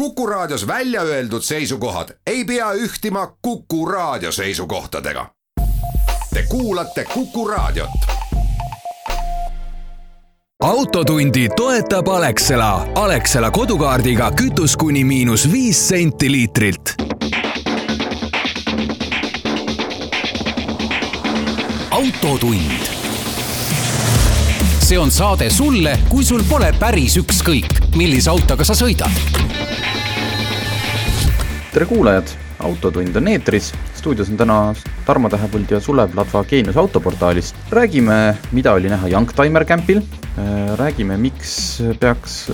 Kuku Raadios välja öeldud seisukohad ei pea ühtima Kuku Raadio seisukohtadega. Te kuulate Kuku Raadiot. autotundi toetab Alexela. Alexela kodukaardiga kütus kuni miinus viis senti liitrilt. autotund. see on saade sulle, kui sul pole päris ükskõik, millise autoga sa sõidad tere kuulajad, Autotund on eetris, stuudios on täna Tarmo Tähepõld ja Sulev Ladva Geenius autoportaalist. räägime, mida oli näha Youngtimer Campil, räägime, miks peaks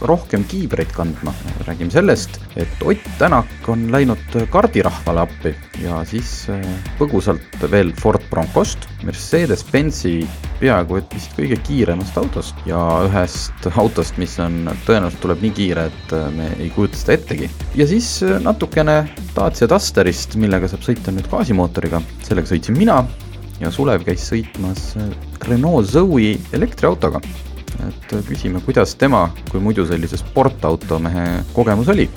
rohkem kiibreid kandma, räägime sellest, et Ott Tänak on läinud kardirahvale appi ja siis põgusalt veel Ford Broncost, Mercedes-Benzi peaaegu et vist kõige kiiremast autost ja ühest autost, mis on, tõenäoliselt tuleb nii kiire, et me ei kujuta seda ettegi. ja siis natukene Dacia Dusterist, millega saab sõita nüüd gaasimootoriga, sellega sõitsin mina ja Sulev käis sõitmas Renault Zoe elektriautoga. Et küsime, kuidas tema kui muidu sellise sportautomehe kogemus oli?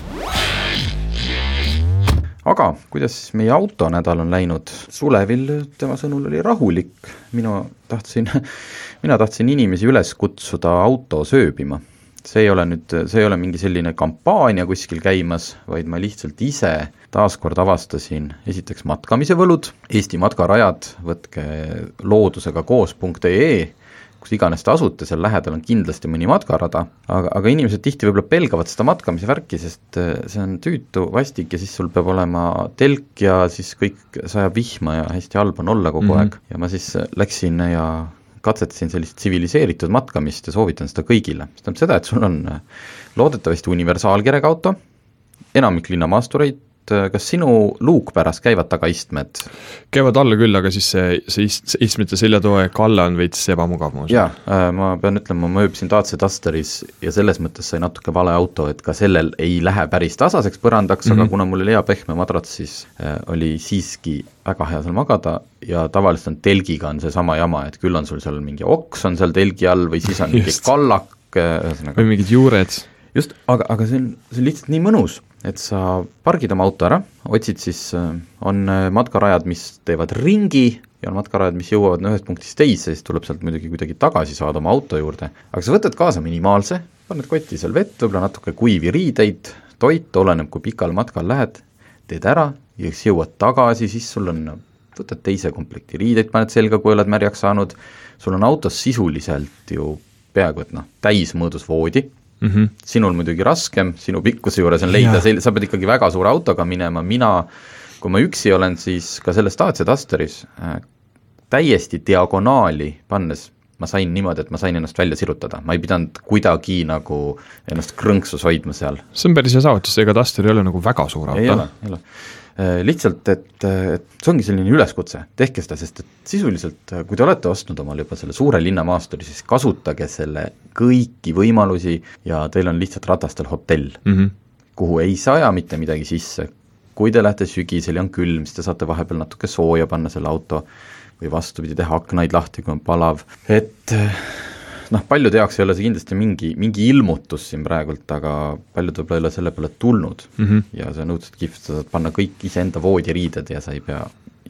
Aga kuidas meie autonädal on läinud, Sulevil tema sõnul oli rahulik, mina tahtsin, mina tahtsin inimesi üles kutsuda auto sööbima. see ei ole nüüd, see ei ole mingi selline kampaania kuskil käimas, vaid ma lihtsalt ise taaskord avastasin esiteks matkamise võlud, Eesti matkarajad, võtke loodusega koos.ee kus iganes te asute, seal lähedal on kindlasti mõni matkarada, aga, aga inimesed tihti võib-olla pelgavad seda matkamise värki, sest äh, see on tüütu vastik ja siis sul peab olema telk ja siis kõik sajab vihma ja hästi halb on olla kogu mm -hmm. aeg ja ma siis äh, läksin ja katsetasin sellist tsiviliseeritud matkamist ja soovitan seda kõigile, see tähendab seda, et sul on äh, loodetavasti universaalkerega auto, enamik linnamaastureid kas sinu luukpäras käivad tagaistmed? käivad alla küll, aga siis see, see ist-, istmete seljatoe kalle on veits ebamugav muuseas. jaa äh,, ma pean ütlema, ma ööbisin Dacia Dusteris ja selles mõttes sai natuke vale auto, et ka sellel ei lähe päris tasaseks põrandaks mm, -hmm. aga mhm. kuna mul oli hea pehme madrats, siis äh, oli siiski väga hea seal magada ja tavaliselt on telgiga on seesama jama, et küll on sul seal mingi oks on seal telgi all või siis on mingi kallak, ühesõnaga või mingid juured. just, aga, aga see on, see on lihtsalt nii mõnus et sa pargid oma auto ära, otsid siis, äh, on äh, matkarajad, mis teevad ringi ja on matkarajad, mis jõuavad ühest punktist teise, siis tuleb sealt muidugi kuidagi tagasi saada oma auto juurde, aga sa võtad kaasa minimaalse, paned kotti seal vett, võib-olla natuke kuivi riideid, toit, oleneb kui pikal matkal lähed, teed ära ja siis jõuad tagasi, siis sul on, võtad teise komplekti riideid, paned selga, kui oled märjaks saanud, sul on autos sisuliselt ju peaaegu et noh, täismõõdus voodi mm. -hmm. sinul muidugi raskem, sinu pikkuse juures on leida, sa pead ikkagi väga suure autoga minema, mina, kui ma üksi olen, siis ka selles Dacia Dusteris äh, täiesti diagonaali pannes ma sain niimoodi, et ma sain ennast välja sirutada, ma ei pidanud kuidagi nagu ennast krõnksus hoidma seal. see on päris hea saavutus, ega Duster ei ole nagu väga suur auto. ei ole, ei ole lihtsalt, et, et see ongi selline üleskutse, tehke seda, sest et sisuliselt, äh, kui te olete ostnud omale juba selle suure linnamaasturi, siis kasutage selle kõiki võimalusi ja teil on lihtsalt ratastel hotell mm, -hmm. kuhu ei saja mitte midagi sisse. kui te lähete sügisel ja on külm, siis te saate vahepeal natuke sooja panna selle auto või vastupidi, teha aknaid lahti, kui on palav, et äh, noh, paljude jaoks ei ole see kindlasti mingi, mingi ilmutus siin praegult, aga paljud võib-olla ei ole selle peale tulnud mm -hmm. ja see on õudselt kihvt, sa saad panna kõik iseenda voodiriided ja sa ei pea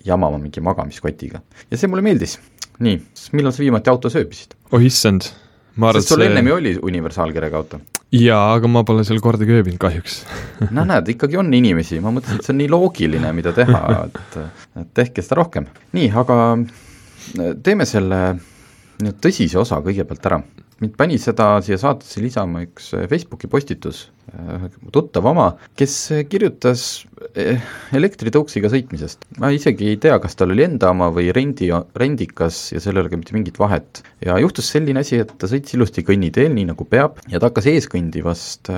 jamama mingi magamiskotiga. ja see mulle meeldis. nii, millal sa viimati auto sööbisid? oh issand, ma arvan, et sul see... ennem ju oli universaalkerega auto? jaa, aga ma pole seal kordagi ööbinud kahjuks no näed, ikkagi on inimesi, ma mõtlesin, et see on nii loogiline, mida teha, et, et tehke seda rohkem. nii, aga teeme selle nüüd tõsise osa kõigepealt ära. mind pani seda siia saatesse lisama üks äh, Facebooki postitus, äh, tuttav oma, kes kirjutas äh, elektritõuksiga sõitmisest. ma isegi ei tea, kas tal oli enda oma või rendi, rendikas ja sellel ei ole mitte mingit vahet. ja juhtus selline asi, et ta sõitis ilusti kõnniteel, nii nagu peab, ja ta hakkas eeskõndivast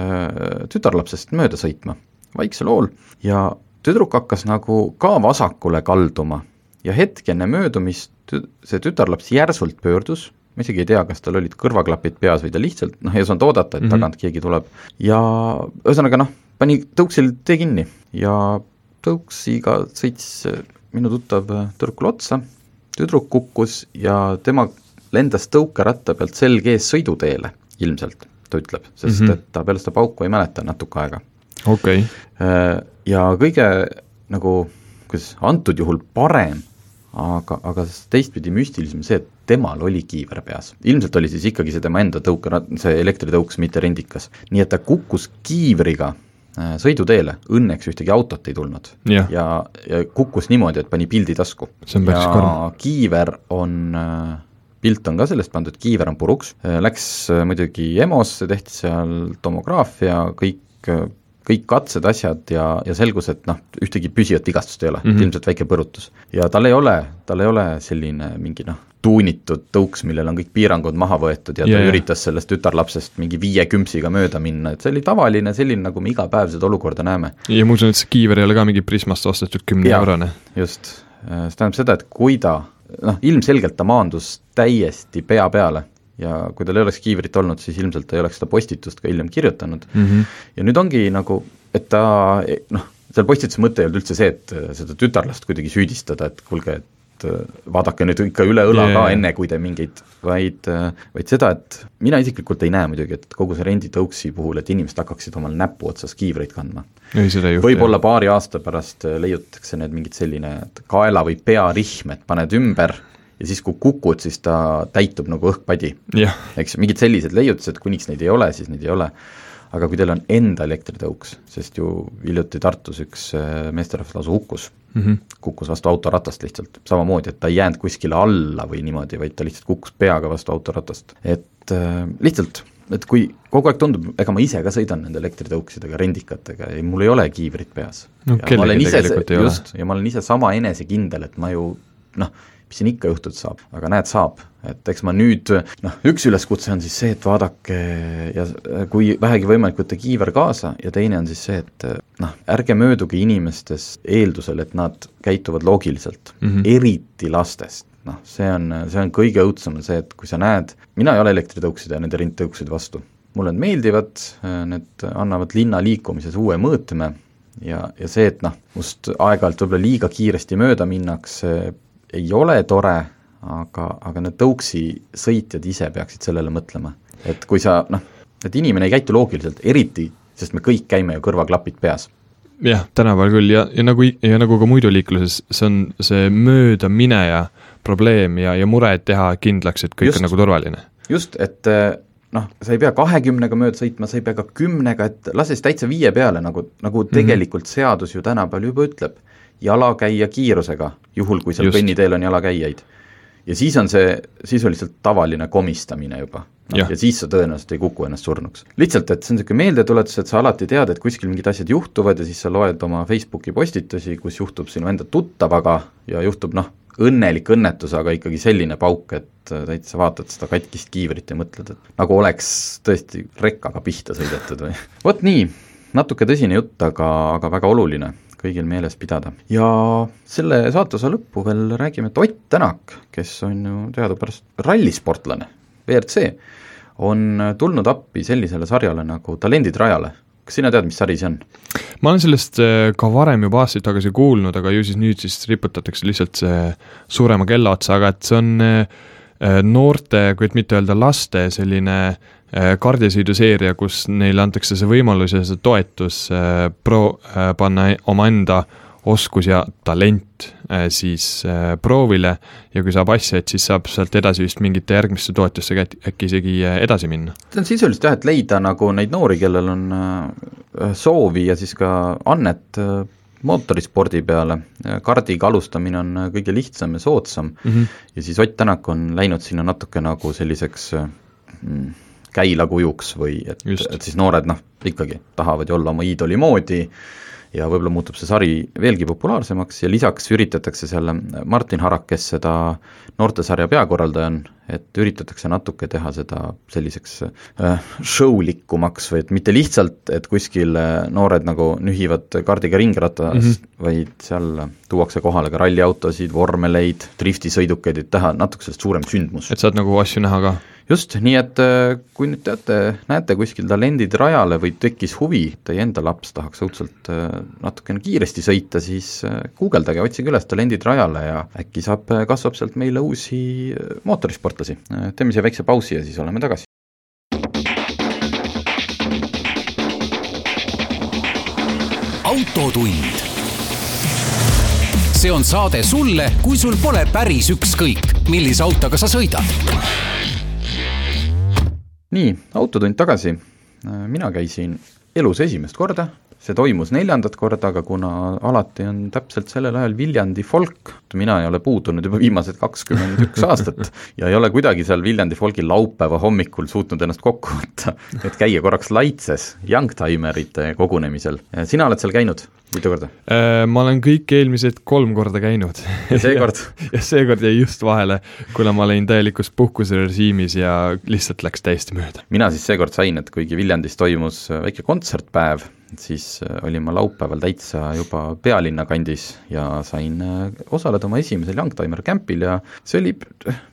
tütarlapsest mööda sõitma, vaiksel hool, ja tüdruk hakkas nagu ka vasakule kalduma ja hetk enne möödumist see tütarlaps järsult pöördus, ma isegi ei tea, kas tal olid kõrvaklapid peas või ta lihtsalt noh, ei osanud oodata, et mm -hmm. tagant keegi tuleb ja ühesõnaga noh, pani tõuksil tee kinni ja tõuksiga sõitis minu tuttav tüdrukule otsa, tüdruk kukkus ja tema lendas tõukeratta pealt selg ees sõiduteele ilmselt, ta ütleb, sest mm -hmm. et ta peale seda pauku ei mäleta natuke aega. okei okay. Äh, ja kõige nagu, kuidas antud juhul parem, aga, aga teistpidi müstilisem see, et temal oli kiiver peas. ilmselt oli siis ikkagi see tema enda tõuke, see elektritõuks, mitte rendikas. nii et ta kukkus kiivriga äh, sõiduteele, õnneks ühtegi autot ei tulnud. Jah. ja, ja kukkus niimoodi, et pani pildi tasku. Ja karm. kiiver on äh, pilt on ka sellest pandud, kiiver on puruks, läks äh, muidugi EMO-sse, tehti seal tomograafia, kõik, kõik katsed, asjad ja, ja selgus, et noh, ühtegi püsivat vigastust ei ole mm. -hmm. ilmselt väike põrutus. ja tal ei ole, tal ei ole selline mingi noh, tuunitud tõuks, millel on kõik piirangud maha võetud ja ta Jaa, jaa. üritas sellest tütarlapsest mingi viie küpsiga mööda minna, et see oli tavaline selline, nagu me iga päev seda olukorda näeme. ja ma usun, et see kiiver ei ole ka mingi Prismast ostetud kümne Jaa. eurone. just, see tähendab seda, et kui ta noh, ilmselgelt ta maandus täiesti pea peale ja kui tal ei oleks kiivrit olnud, siis ilmselt ta ei oleks seda postitust ka hiljem kirjutanud. Mm -hmm. ja nüüd ongi nagu, et ta noh, seal postituse mõte ei olnud üldse see, et äh, seda tütarlast kuidagi süüdistada, et kuulge, et äh, vaadake nüüd ikka üle õla Jaa, ka enne, kui te mingeid, vaid, vaid seda, et mina isiklikult ei näe muidugi, et kogu see renditõuksi puhul, et inimesed hakkaksid omal näpu otsas kiivreid kandma. Võib-olla paari aasta pärast äh, leiutatakse need mingid selline kaela või pearihm, et paned ümber ja siis, kui kukud, siis ta täitub nagu õhkpadi. eks mingid sellised leiutised, kuniks neid ei ole, siis neid ei ole. aga kui teil on enda elektritõuks, sest ju hiljuti Tartus üks äh, meesterahvas lausa hukkus mm -hmm. kukkus vastu autoratast lihtsalt, samamoodi, et ta ei jäänud kuskile alla või niimoodi, vaid ta lihtsalt kukkus peaga vastu autoratast. et äh, lihtsalt, et kui kogu aeg tundub, ega ma ise ka sõidan nende elektritõuksidega, rendikatega ja mul ei ole kiivrit peas. No ja ma olen ise, just, ja ma olen ise sama enesekindel, et ma ju noh, mis siin ikka juhtuda saab, aga näed, saab, et eks ma nüüd noh, üks üleskutse on siis see, et vaadake ja kui vähegi võimalik, võtta kiiver kaasa ja teine on siis see, et noh, ärge mööduge inimestes eeldusel, et nad käituvad loogiliselt mm. -hmm. eriti lastest noh, see on, see on kõige õudsem, on see, et kui sa näed, mina ei ole elektritõukside ja nende rindtõukside vastu, mulle need meeldivad, need annavad linna liikumises uue mõõtme ja, ja see, et noh, must aeg-ajalt võib-olla liiga kiiresti mööda minnakse, ei ole tore, aga, aga need tõuksi sõitjad ise peaksid sellele mõtlema. et kui sa noh, et inimene ei käitu loogiliselt, eriti, sest me kõik käime ju kõrvaklapid peas. jah, tänapäeval küll ja, ja nagu, ja nagu ka muidu liikluses, see on see möödamineja probleem ja, ja mure, et teha kindlaks, et kõik Just. on nagu turvaline. just, et eh, noh, sa ei pea kahekümnega mööda sõitma, sa ei pea ka kümnega, et lase siis täitsa viie peale, nagu, nagu Mhm. tegelikult seadus ju tänapäeval juba ütleb. Jalakäija kiirusega, juhul kui seal kõnniteel on jalakäijaid. ja siis on see sisuliselt tavaline komistamine juba no, ja siis sa tõenäoliselt ei kuku ennast surnuks. lihtsalt, et see on niisugune meeldetuletus, et sa alati tead, et kuskil mingid asjad juhtuvad ja siis sa loed oma Facebooki postitusi, kus juhtub sinu enda tuttavaga ja juhtub noh, õnnelik õnnetus, aga ikkagi selline pauk, et täitsa vaatad seda katkist kiivrit ja mõtled, et nagu oleks tõesti rekkaga pihta sõidetud või. vot nii, natuke tõsine jutt, aga, aga väga oluline kõigil meeles pidada. ja selle saateosa lõppu veel räägime, et Ott Tänak, kes on ju teadupärast rallisportlane, WRC, on tulnud appi sellisele sarjale nagu Talendid rajale. kas sina tead, mis sari see on? ma olen sellest äh, ka varem juba aastaid tagasi kuulnud, aga ju siis nüüd siis riputatakse lihtsalt see suurema kella otsa, aga et see on äh, äh, noorte, kui et mitte öelda laste selline äh, kaardisõiduseeria, kus neile antakse see võimalus ja see toetus äh, pro-, panna omaenda oskus ja talent äh, siis äh, proovile ja kui saab asja, et siis saab sealt edasi vist mingite järgmiste toetustega äkki, isegi äh, edasi minna. see on sisuliselt jah, et leida nagu neid noori, kellel on äh, soovi ja siis ka annet äh, mootorispordi peale, kardiga alustamine on äh, kõige lihtsam ja soodsam mm. -hmm. ja siis Ott Tänak on läinud sinna natuke nagu selliseks äh, mm, käilakujuks või et, et siis noored noh, ikkagi tahavad ju olla oma iidoli moodi ja võib-olla muutub see sari veelgi populaarsemaks ja lisaks üritatakse seal, Martin Harak, kes seda noortesarja peakorraldaja on, et üritatakse natuke teha seda selliseks äh, show-likumaks või et mitte lihtsalt, et kuskil äh, noored nagu nühivad kaardiga ringratas mm, -hmm. vaid seal tuuakse kohale ka ralliautosid, vormeleid, driftisõidukeid, et teha natuke sellest suurem sündmus. Et saad nagu asju näha ka just, nii et äh, kui nüüd teate, näete kuskil talendid rajale või tekkis huvi, teie enda laps tahaks õudselt äh, natukene kiiresti sõita, siis äh, guugeldage, otsige üles talendid rajale ja äkki saab, kasvab sealt meile uusi mootorisportlasi. teeme siia väikse pausi ja siis oleme tagasi. autotund. see on saade sulle, kui sul pole päris ükskõik, millise autoga sa sõidad. Nii, Autotund tagasi. mina käisin elus esimest korda see toimus neljandat korda, aga kuna alati on täpselt sellel ajal Viljandi folk, mina ei ole puudunud juba viimased kakskümmend üks aastat ja ei ole kuidagi seal Viljandi folgi laupäeva hommikul suutnud ennast kokku võtta, et käia korraks Laitses Youngtimerite kogunemisel. sina oled seal käinud? mitu korda? Äh, ma olen kõik eelmised kolm korda käinud. ja seekord ja seekord jäi just vahele, kuna ma olin täielikus puhkuserežiimis ja lihtsalt läks täiesti mööda. mina siis seekord sain, et kuigi Viljandis toimus väike kontsertpäev, siis äh, olin ma laupäeval täitsa juba pealinna kandis ja sain äh, osaleda oma esimesel Youngtimer camp'il ja see oli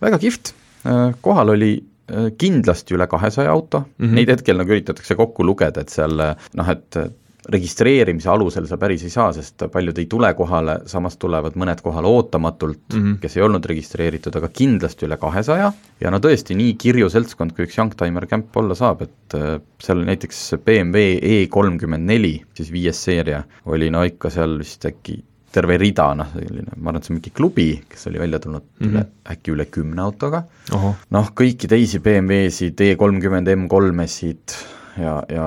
väga kihvt, kohal oli kindlasti üle kahesaja auto mm, -hmm. neid hetkel nagu üritatakse kokku lugeda, et seal noh, et registreerimise alusel sa päris ei saa, sest paljud ei tule kohale, samas tulevad mõned kohale ootamatult mm, -hmm. kes ei olnud registreeritud, aga kindlasti üle kahesaja ja no tõesti, nii kirju seltskond, kui üks Youngtimer camp olla saab, et äh, seal oli näiteks BMW E kolmkümmend neli, siis viies seeria, oli no ikka seal vist äkki terve rida, noh, selline, ma arvan, et see on mingi klubi, kes oli välja tulnud mm -hmm. üle, äkki üle kümne autoga, noh, kõiki teisi BMW-sid, E kolmkümmend M3-esid, ja, ja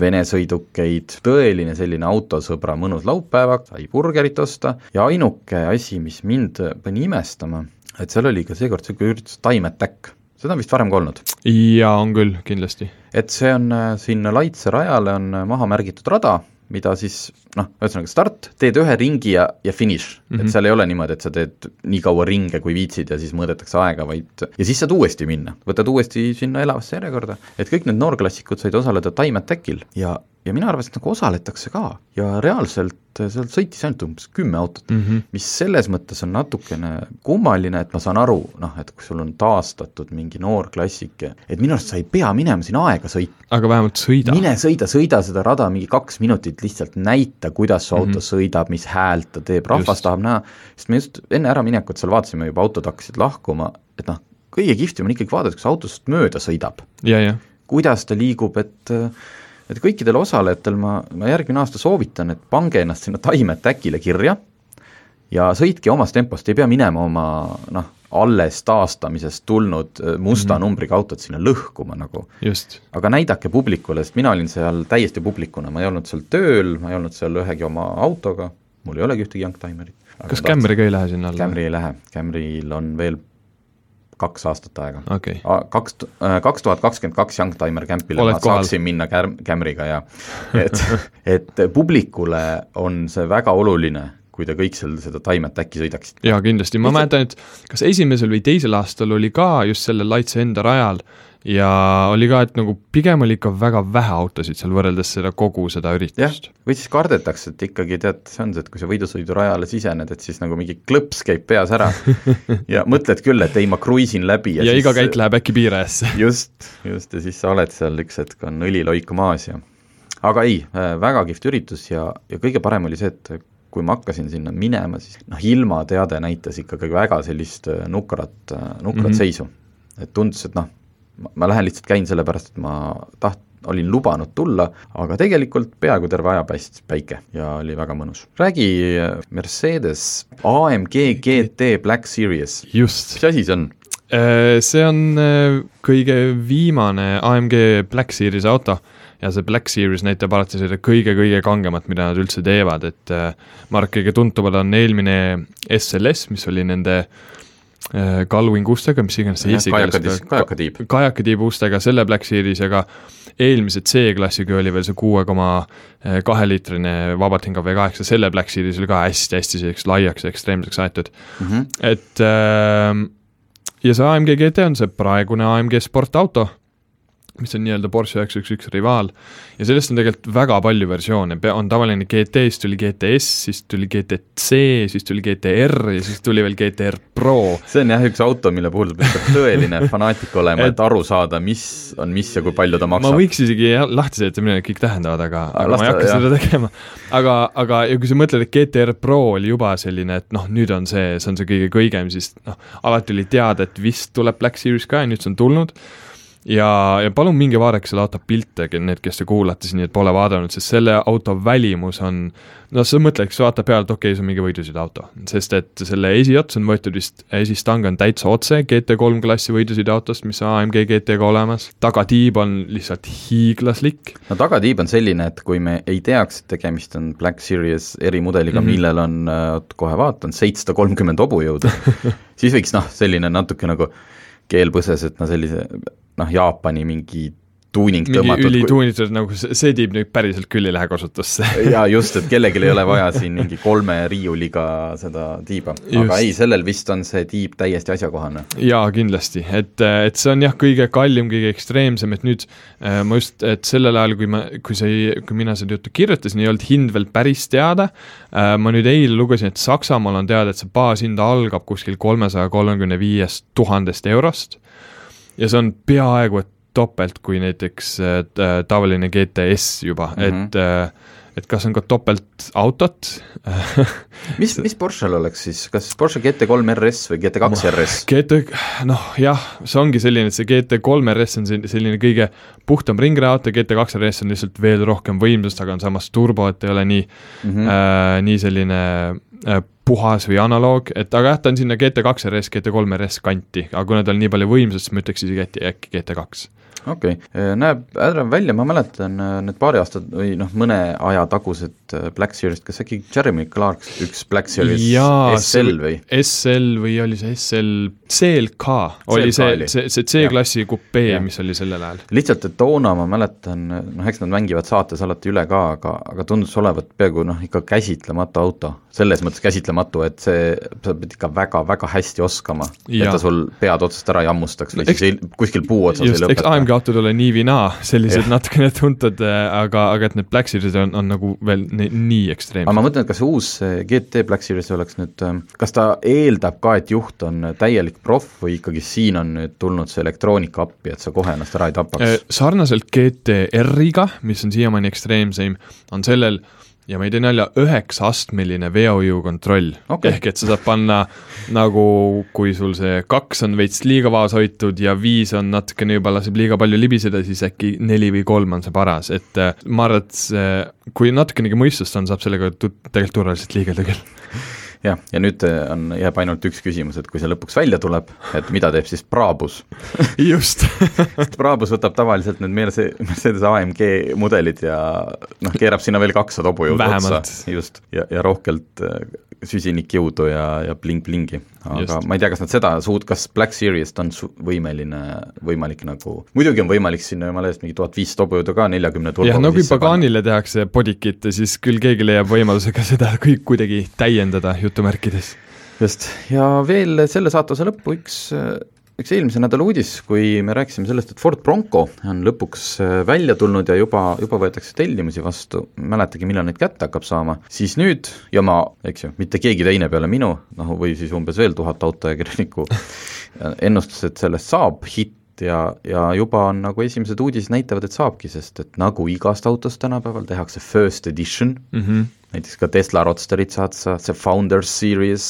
Vene sõidukeid, tõeline selline autosõbra mõnus laupäeva, sai burgerit osta ja ainuke asi, mis mind pani imestama, et seal oli ka seekord niisugune üritus Time Attack, seda on vist varem ka olnud? jaa, on küll, kindlasti. et see on, äh, siin Laitse rajale on äh, maha märgitud rada, mida siis noh, ühesõnaga start, teed ühe ringi ja, ja finiš mm, -hmm. et mhm. seal ei ole niimoodi, et sa teed nii kaua ringe, kui viitsid ja siis mõõdetakse aega, vaid ja siis saad uuesti minna, võtad uuesti sinna elavasse järjekorda, et kõik need noorklassikud said osaleda Time Attackil ja ja mina arvasin, et nagu osaletakse ka ja reaalselt seal sõitis ainult umbes kümme autot mm, -hmm. mis selles mõttes on natukene kummaline, et ma saan aru, noh, et kui sul on taastatud mingi noor klassik, et minu arust sa ei pea minema siin aega sõitma. aga vähemalt sõida. mine sõida, sõida seda rada mingi kaks minutit, lihtsalt näita, kuidas su auto mm -hmm. sõidab, mis häält ta teeb, rahvas just. tahab näha, sest me just enne äraminekut seal vaatasime juba, autod hakkasid lahkuma, et noh, kõige kihvtim on ikkagi vaadata, kus auto sinust mööda sõidab. kuidas ta liigub, et äh, et kõikidel osalejatel ma, ma järgmine aasta soovitan, et pange ennast sinna Time Attackile kirja ja sõitke omas tempos, te ei pea minema oma noh, alles taastamisest tulnud äh, musta mm -hmm. numbriga autot sinna lõhkuma nagu. aga näidake publikule, sest mina olin seal täiesti publikuna, ma ei olnud seal tööl, ma ei olnud seal ühegi oma autoga, mul ei olegi ühtegi Youngtimerit. kas Camry ka ei lähe sinna alla? Camry ei lähe, Camryl on veel kaks aastat aega okay.. kaks, äh, kaks tuhat kakskümmend kaks Youngtimer camp'ile ma kohal? saaksin minna Cam-, Camry'ga ja et, et publikule on see väga oluline, kui te kõik seal seda Time Attacki sõidaksite. jaa, kindlasti, ma mäletan, et kas esimesel või teisel aastal oli ka just sellel Laitse enda rajal ja oli ka, et nagu pigem oli ikka väga vähe autosid seal võrreldes seda kogu seda üritust. või siis kardetakse, et ikkagi tead, see on see, et kui sa võidusõidurajale sisened, et siis nagu mingi klõps käib peas ära ja mõtled küll, et ei, ma kruiisin läbi ja, ja siis... iga käik läheb äkki piirajasse just, just, ja siis sa oled seal üks hetk, on õliloik maas ja aga ei, äh, väga kihvt üritus ja, ja kõige parem oli see, et kui ma hakkasin sinna minema, siis noh, ilmateade näitas ikkagi väga sellist äh, nukrat, äh, nukrat mm -hmm. seisu. et tundus, et noh, ma lähen lihtsalt käin sellepärast, et ma taht-, olin lubanud tulla, aga tegelikult peaaegu terve aja paistis päike ja oli väga mõnus. räägi äh, Mercedes AMG GT Black Series. just. mis asi see on? Äh, see on äh, kõige viimane AMG Black Series auto ja see Black Series näitab alati seda kõige-kõige kangemat, mida nad üldse teevad, et ma arvan, et kõige tuntumad on eelmine SLS, mis oli nende äh, Äh, kalvingustega, mis iganes see eesti keeles kajakatiib. kajakatiibu ustega, selle Black Series, aga eelmise C-klassiga oli veel see kuue koma äh, kahe liitrine vabalt hingav V8, selle Black Series oli ka hästi-hästi selliseks laiaks ja ekstreemseks aetud mm. -hmm. et äh, ja see AMG GT on see praegune AMG sportauto mis on nii-öelda Porsche üheksa üks üks rivaal ja sellest on tegelikult väga palju versioone, on tavaline GT, siis tuli GTS, siis tuli GTC, siis tuli GTR ja siis tuli veel GTR Pro. see on jah üks auto, mille puhul peab tõeline fanaatik olema et, et aru saada, mis on mis ja kui palju ta maksab. ma võiks isegi lahti seletada, mida need kõik tähendavad, aga, aga ma ei hakka seda tegema. aga, aga ja kui sa mõtled, et GTR Pro oli juba selline, et noh, nüüd on see, see on see kõige kõigem, siis noh, alati oli teada, et vist tuleb Black Series ka ja nüüd see on tulnud ja, ja palun minge vaadake selle auto pilte, need, kes te kuulate siin, et pole vaadanud, sest selle auto välimus on no sa mõtleks, vaata pealt, okei okay,, see on mingi võidusõiduauto, sest et selle esiots on võetud vist, esistang on täitsa otse GT3 klassi võidusõiduautost, mis on AMG GT-ga olemas, tagatiib on lihtsalt hiiglaslik. no tagatiib on selline, et kui me ei teaks, et tegemist on Black Series erimudeliga mm, -hmm. millel on, kohe vaatan, seitsesada kolmkümmend hobujõudu siis võiks noh, selline natuke nagu keel põses, et no sellise noh, Jaapani mingi tuuning tõmmatud. ülituunitud nagu see tiib nüüd päriselt küll ei lähe kasutusse jaa, just, et kellelgi ei ole vaja siin mingi kolme riiuliga seda tiiba. aga ei, sellel vist on see tiib täiesti asjakohane. jaa, kindlasti, et, et see on jah, kõige kallim, kõige ekstreemsem, et nüüd äh, ma just, et sellel ajal, kui ma, kui see, kui mina seda juttu kirjutasin, ei olnud hind veel päris teada äh,, ma nüüd eile lugesin, et Saksamaal on teada, et see baashind algab kuskil kolmesaja kolmekümne viiest tuhandest eurost ja see on peaaegu et topelt kui näiteks äh, tavaline GTS juba mm, -hmm. et äh, et kas on ka topeltautot mis, mis Porschel oleks siis, kas Porsche GT3 RS või GT2 RS? GT, noh jah, see ongi selline, et see GT3 RS on selline kõige puhtam ringrajaauto, GT2 RS on lihtsalt veel rohkem võimsust, aga on samas turbo, et ei ole nii mm, -hmm. äh, nii selline äh, puhas või analoog, et aga jah, ta on sinna GT2 RS, GT3 RS kanti, aga kuna tal nii palju võimsust, siis ma ütleks isegi äkki, äkki GT2 okei okay., näeb ärev välja, ma mäletan äh, need paari aastat või noh, mõne aja tagused äh, Black Series'd, kas äkki Jeremy Clarks üks Black Series Jaa, SL või? SL või oli see SL, CLK oli CLK see, see, see C-klassi kupee, mis oli sellel ajal. lihtsalt, et toona ma mäletan, noh, eks nad mängivad saates alati üle ka, aga, aga tundus olevat peaaegu noh, ikka käsitlematu auto. selles mõttes käsitlematu, et see, sa pead ikka väga-väga hästi oskama, et ta sul pead otsast ära ei hammustaks või eks, siis ei, kuskil puu otsas just, ei lõpeta autod ole nii või naa, sellised ja. natukene tuntud, äh, aga, aga et need Black Series on, on nagu veel nii, nii ekstreemsed. aga ma mõtlen, et kas uus GT Black Series oleks nüüd, ähm, kas ta eeldab ka, et juht on täielik proff või ikkagi siin on nüüd tulnud see elektroonika appi, et sa kohe ennast ära ei tapaks? Äh, sarnaselt GTR-iga, mis on siiamaani ekstreemseim, on sellel ja ma ei tee nalja, üheksa-astmeline veoju kontroll okay.. ehk et sa saad panna nagu, kui sul see kaks on veits liiga vaos hoitud ja viis on natukene juba laseb liiga palju libiseda, siis äkki neli või kolm on see paras, et äh, ma arvan, et see, kui natukenegi mõistust on, saab sellega tegelikult turvaliselt liigelda küll jah, ja nüüd äh, on, jääb ainult üks küsimus, et kui see lõpuks välja tuleb, et mida teeb siis Brabus just. Brabus võtab tavaliselt need Mercedes, Mercedes AMG mudelid ja noh, keerab sinna veel kakssada hobujõudu otsa, just, ja, ja rohkelt äh, süsinikjõudu ja, ja bling-blingi. aga Just. ma ei tea, kas nad seda suud-, kas Black Series'st on su-, võimeline, võimalik nagu, muidugi on võimalik sinna jumala eest mingi tuhat viissada hobujõudu ka neljakümne turbo jah, no kui Paganile tehakse bodykit, siis küll keegi leiab võimaluse ka seda kõik kuidagi täiendada, jutumärkides. just, ja veel selle saatuse lõppu üks üks eelmise nädala uudis, kui me rääkisime sellest, et Ford Bronco on lõpuks äh, välja tulnud ja juba, juba võetakse tellimusi vastu, mäletagi, millal neid kätte hakkab saama, siis nüüd, ja ma, eks ju, mitte keegi teine peale minu, noh, või siis umbes veel tuhat autoajakirjanikku, ennustas, et sellest saab hitt, ja, ja juba on nagu esimesed uudised näitavad, et saabki, sest et nagu igast autost tänapäeval tehakse first edition mm, -hmm. Näiteks ka Tesla Roadsterit saad sa, see Founders Series.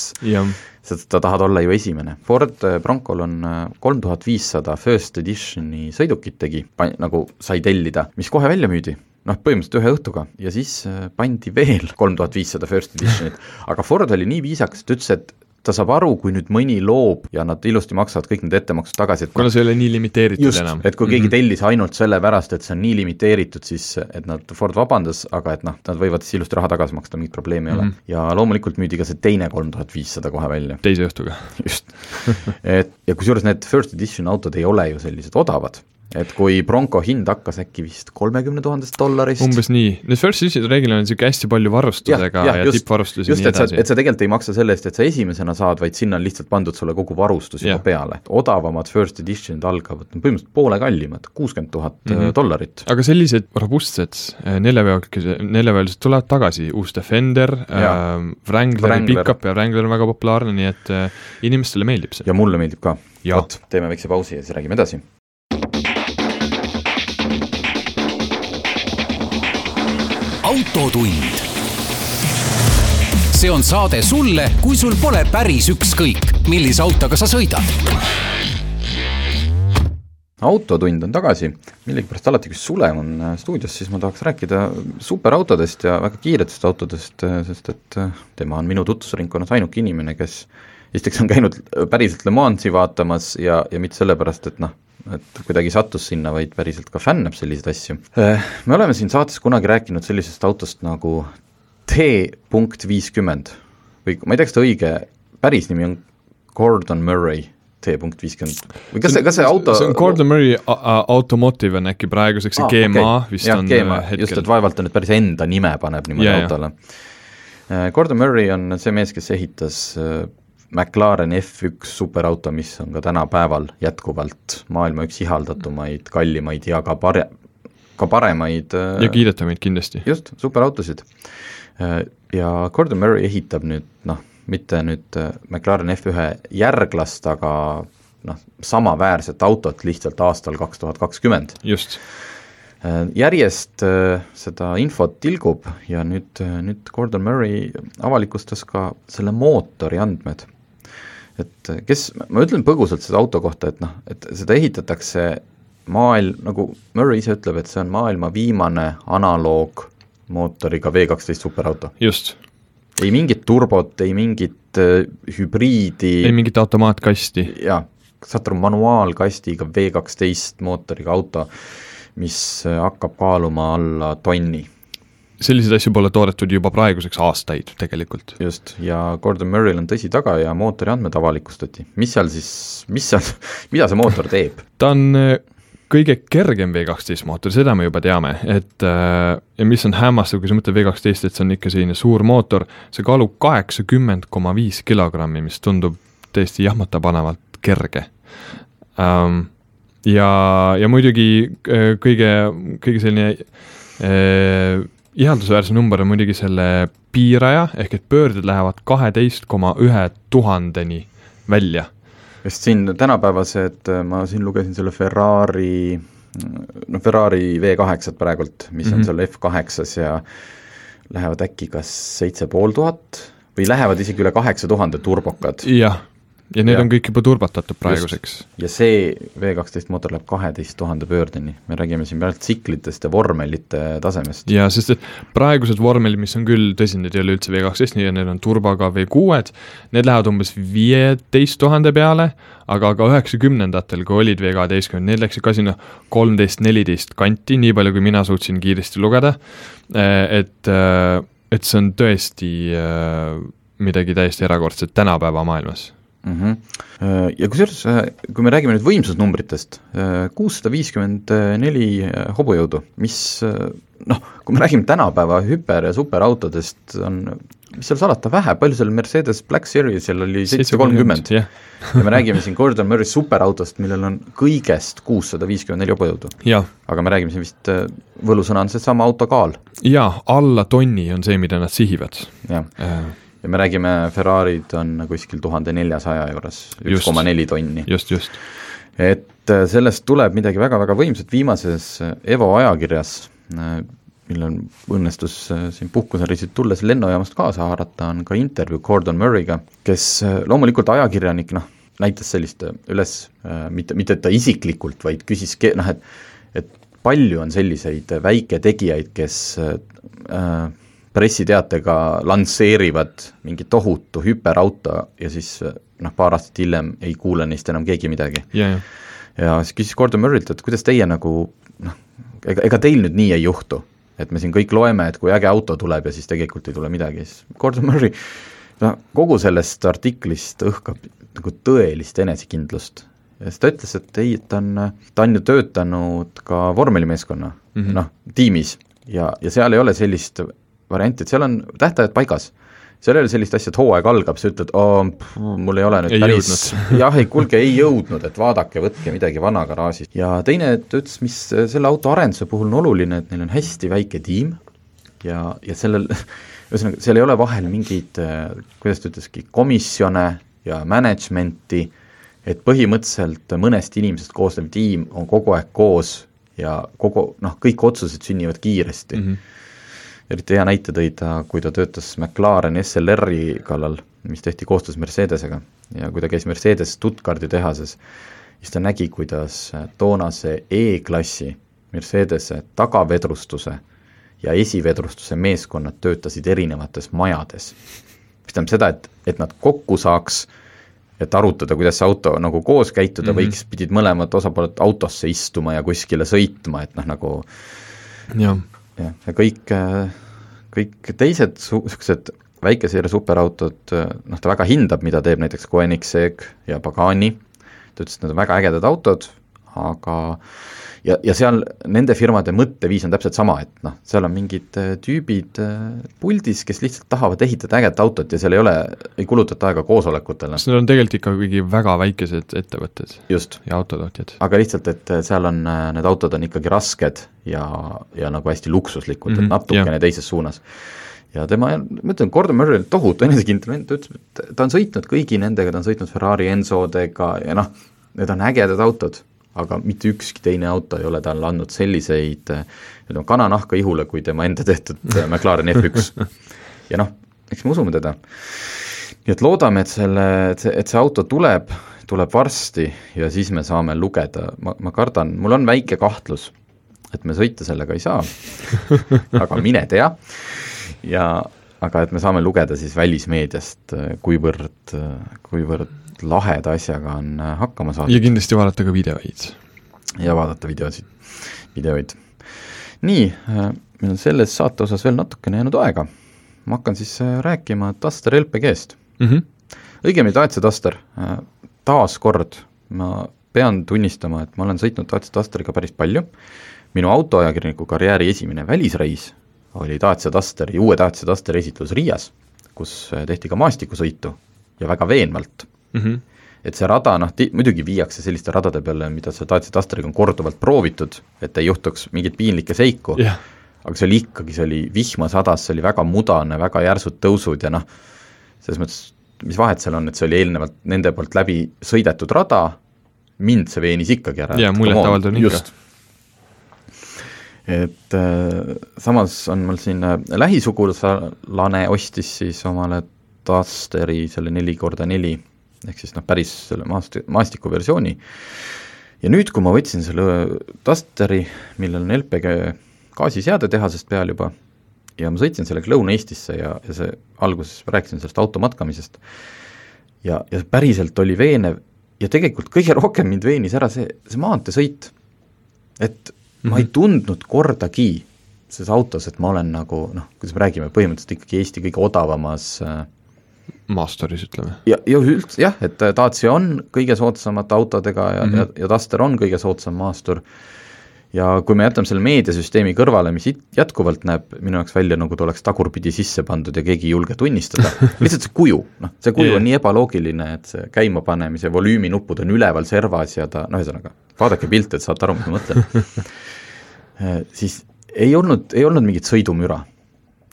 Sest sa tahad olla ju esimene. Ford äh, Broncol on äh, kolm tuhat viissada first editioni sõidukit tegi, nagu sai tellida, mis kohe välja müüdi. Noh, põhimõtteliselt ühe õhtuga. Ja siis äh, pandi veel kolm tuhat viissada first edition'it, aga Ford oli nii viisakas, et ütles, et ta saab aru, kui nüüd mõni loob ja nad ilusti maksavad kõik need ettemaksud tagasi, et kuna see ei ole nii limiteeritud just, enam. et kui keegi mm -hmm. tellis ainult sellepärast, et see on nii limiteeritud, siis et nad, Ford vabandas, aga et noh, nad võivad siis ilusti raha tagasi maksta, mingit probleemi ei mm -hmm. ole. Mhm. ja loomulikult müüdi ka see teine kolm tuhat viissada kohe välja. teise õhtuga. just et ja kusjuures need first edition autod ei ole ju sellised odavad, et kui Bronco hind hakkas äkki vist kolmekümne tuhandest dollarist. umbes nii, need first edition'id reeglina on niisugune hästi palju varustusega ja, ja, ja tippvarustus ja nii edasi. et sa tegelikult ei maksa selle eest, et sa esimesena saad, vaid sinna on lihtsalt pandud sulle kogu varustus juba peale. odavamad first edition'id algavad põhimõtteliselt poole kallimad, kuuskümmend tuhat mm -hmm. dollarit. aga sellised robustsed äh, neljaveolised, neljaveolised tulevad tagasi, uus Defender, äh, Wrangleri pickup ja Wrangler on väga populaarne, nii et äh, inimestele meeldib see. ja mulle meeldib ka. vot, teeme väikse pausi ja siis räägime edasi autotund. see on saade sulle, kui sul pole päris ükskõik, millise autoga sa sõidad autotund on tagasi, millegipärast alati, kui Sulev on äh, stuudios, siis ma tahaks rääkida superautodest ja väga kiiretest autodest, äh, sest et äh, tema on minu tutvusringkonnas ainuke inimene, kes esiteks on käinud päriselt Le Mansi vaatamas ja, ja mitte sellepärast, et noh, et kuidagi sattus sinna, vaid päriselt ka fännab selliseid asju. Me oleme siin saates kunagi rääkinud sellisest autost nagu T punkt viiskümmend või ma ei tea, kas ta õige päris nimi on Gordon Murray T punkt viiskümmend või kas see, kas see auto see on Gordon Murray Automotive on äkki praeguseks, see ah, GMA okay. vist ja, on GMA, äh, hetkel. just, et vaevalt ta nüüd päris enda nime paneb niimoodi ja. autole. Gordon Murray on see mees, kes ehitas äh, McLaren F1 superauto, mis on ka tänapäeval jätkuvalt maailma üks ihaldatumaid, kallimaid ja ka pare-, ka paremaid äh, ja kiidetamaid kindlasti. just, superautosid. Ja Gordon Murray ehitab nüüd noh, mitte nüüd äh, McLaren F1 järglast, aga noh, samaväärset autot lihtsalt aastal kaks tuhat kakskümmend. just, Järjest äh, seda infot tilgub ja nüüd, nüüd Gordon Murray avalikustas ka selle mootori andmed. Et kes, ma ütlen põgusalt seda auto kohta, et noh, et seda ehitatakse maailm, nagu Murray ise ütleb, et see on maailma viimane analoogmootoriga V kaksteist superauto. just. ei mingit turbot, ei mingit äh, hübriidi, ei mingit automaatkasti. jaa, aru, manuaalkastiga V kaksteist mootoriga auto, mis äh, hakkab kaaluma alla tonni. Selliseid asju pole toodetud juba praeguseks aastaid tegelikult. just, ja Gordon Murray'l on tõsi taga ja mootori andmed avalikustati. mis seal siis, mis seal, mida see mootor teeb? ta on äh, kõige kergem V12 mootor, seda me juba teame, et äh, ja mis on hämmastav, kui sa mõtled V12, et see on ikka selline suur mootor, see kaalub kaheksakümmend koma viis kilogrammi, mis tundub täiesti jahmatapanevalt kerge ähm, ja, ja muidugi äh, kõige, kõige selline äh, ihaldusväärsem number on muidugi selle piiraja, ehk et pöörded lähevad kaheteist koma ühe tuhandeni välja sest siin tänapäevased, ma siin lugesin selle Ferrari, no Ferrari V8-t praegult, mis mm -hmm. on seal F8-s ja lähevad äkki kas seitse pool tuhat või lähevad isegi üle kaheksa tuhande turbokad. jah, ja need Jah. on kõik juba turbatatud praeguseks. ja see V12 mootor läheb kaheteist tuhande pöördeni, me räägime siin praegu tsiklitest ja vormelite tasemest. ja sest, et praegused vormelid, mis on küll, tõsi, need ei ole üldse V12, nii, need on turboga V6-d, need lähevad umbes viieteist tuhande peale, aga ka üheksakümnendatel, kui olid V12, need läksid ka sinna kolmteist, neliteist kanti, nii palju, kui mina suutsin kiiresti lugeda, et, et see on tõesti äh, midagi täiesti erakordset tänapäeva maailmas mm. -hmm. Ja kusjuures, kui me räägime nüüd võimsusnumbritest, kuussada viiskümmend neli hobujõudu, mis noh, kui me räägime tänapäeva hüper- ja superautodest, on mis seal salata, vähe, palju seal Mercedes Black Seriesil oli seitse kolmkümmend ja me räägime siin Gordon Murray superautost, millel on kõigest kuussada viiskümmend neli hobujõudu. aga me räägime siin vist, võlusõna on seesama auto kaal, ja alla tonni on see, mida nad sihivad jah. äh, ja me räägime, Ferrari'd on kuskil tuhande neljasaja juures, üks koma neli tonni. just, just. et äh, sellest tuleb midagi väga-väga võimsat, viimases äh, Evo ajakirjas, millel õnnestus äh, siin puhkusereisilt tulles lennujaamast kaasa haarata, on ka intervjuu Gordon Murray'ga, kes äh, loomulikult ajakirjanik, noh, näitas sellist äh, üles, mitte, mitte et ta isiklikult, vaid küsis, noh et et palju on selliseid väiketegijaid, kes äh, pressiteatega lansseerivad mingi tohutu hüperauto ja siis noh, paar aastat hiljem ei kuule neist enam keegi midagi ja, ja ja siis küsis Gordon Murray't, et kuidas teie nagu noh, ega, ega teil nüüd nii ei juhtu, et me siin kõik loeme, et kui äge auto tuleb ja siis tegelikult ei tule midagi, siis Gordon Murray noh, kogu sellest artiklist õhkab nagu tõelist enesekindlust. ja siis ta ütles, et ei, et ta on, ta on ju töötanud ka vormelimeeskonna mm. -hmm. noh, tiimis ja, ja seal ei ole sellist varianti, et seal on tähtajad paigas seal ei ole sellist asja, et hooaeg algab, sa ütled, mul ei ole nüüd Ei päris, jah, ei kuulge, ei jõudnud, et vaadake, võtke midagi vana garaažist. ja teine, ta ütles, mis selle auto arenduse puhul on oluline, et neil on hästi väike tiim ja, ja sellel, ühesõnaga, seal ei ole vahel mingeid, kuidas ta ütleski, komisjone ja management'i, et põhimõtteliselt mõnest inimesest koosnev tiim on kogu aeg koos ja kogu, noh, kõik otsused sünnivad kiiresti mm. -hmm eriti hea näite tõi ta, kui ta töötas McLaren SLR-i kallal, mis tehti koostöös Mercedesega ja kui ta käis Mercedes Stuttgardi tehases siis ta nägi, kuidas toonase E-klassi Mercedese tagavedrustuse ja esivedrustuse meeskonnad töötasid erinevates majades. mis tähendab seda, et, et nad kokku saaks, et arutada, kuidas see auto nagu koos käituda mm -hmm. võiks, pidid mõlemad osapooled autosse istuma ja kuskile sõitma, et noh, nagu jah, jah, ja kõik, kõik teised niisugused väikeseeria superautod, noh ta väga hindab, mida teeb näiteks Koenigsegg ja Pagani, ta ütles, et need on väga ägedad autod, aga ja, ja seal nende firmade mõtteviis on täpselt sama, et noh, seal on mingid äh, tüübid äh, puldis, kes lihtsalt tahavad ehitada ägedat autot ja seal ei ole, ei kulutata aega koosolekutele. sest need on tegelikult ikkagi väga väikesed ettevõtted just. ja autotootjad. aga lihtsalt, et äh, seal on, need autod on ikkagi rasked ja, ja nagu hästi luksuslikud mm, -hmm, et mhm, natukene jah. teises suunas ja tema, ma ütlen, Gordon Murray oli tohutu enesekindel ta ütles, et ta on sõitnud kõigi nendega, ta on sõitnud Ferrari Enzodega ja noh, need on ägedad autod aga mitte ükski teine auto ei ole talle andnud selliseid ütleme, kananahka ihule, kui tema enda tehtud McLaren F1. ja noh, eks me usume teda. nii et loodame, et selle, et see, et see auto tuleb, tuleb varsti ja siis me saame lugeda, ma, ma kardan, mul on väike kahtlus, et me sõita sellega ei saa aga mine tea, ja aga et me saame lugeda siis välismeediast, kuivõrd, kuivõrd laheda asjaga on äh, hakkama saadud. ja kindlasti vaadata ka videoid. ja vaadata videosid, videoid. nii, äh, meil on selles saate osas veel natukene jäänud aega. ma hakkan siis äh, rääkima Duster LPG-st mm. -hmm. õigemini Dacia Duster, taas kord ma pean tunnistama, et ma olen sõitnud Dacia Dusteriga päris palju, minu autoajakirjaniku karjääri esimene välisreis oli Dacia Dusteri, uue Dacia Dusteri esitlus Riias, kus tehti ka maastikusõitu ja väga veenvalt mm. -hmm. et see rada noh, muidugi viiakse selliste radade peale, mida sa Dacia Dusteriga on korduvalt proovitud, et ei juhtuks mingeid piinlikke seiku yeah., aga see oli ikkagi, see oli vihma sadas, see oli väga mudane, väga järsud tõusud ja noh, selles mõttes, mis vahet seal on, et see oli eelnevalt nende poolt läbi sõidetud rada, mind see veenis ikkagi ära. jaa, muljetavaldav on ikka. et äh, samas on mul siin äh, lähisugulane ostis siis omale Dusteri selle neli korda neli ehk siis noh, päris selle maast-, maastiku versiooni, ja nüüd, kui ma võtsin selle Dusteri, millel on LPG gaasiseade tehasest peal juba, ja ma sõitsin sellega Lõuna-Eestisse ja, ja see, alguses rääkisin sellest auto matkamisest, ja, ja päriselt oli veenev ja tegelikult kõige rohkem mind veenis ära see, see maanteesõit. et mm -hmm. ma ei mhm. tundnud kordagi selles autos, et ma olen nagu noh, kuidas me räägime, põhimõtteliselt ikkagi Eesti kõige odavamas äh, Masteris, ütleme. ja, ja üldse jah, et Dacia on kõige soodsamate autodega ja mm, -hmm. ja, ja Duster on kõige soodsam maastur, ja kui me jätame selle meediasüsteemi kõrvale, mis jätkuvalt näeb minu jaoks välja, nagu ta oleks tagurpidi sisse pandud ja keegi ei julge tunnistada, lihtsalt see kuju, noh, see kuju yeah. on nii ebaloogiline, et see käimapanemise volüüminupud on üleval servas ja ta, no ühesõnaga, vaadake pilte, et saate aru, mis ma mõtlen siis ei olnud, ei olnud mingit sõidumüra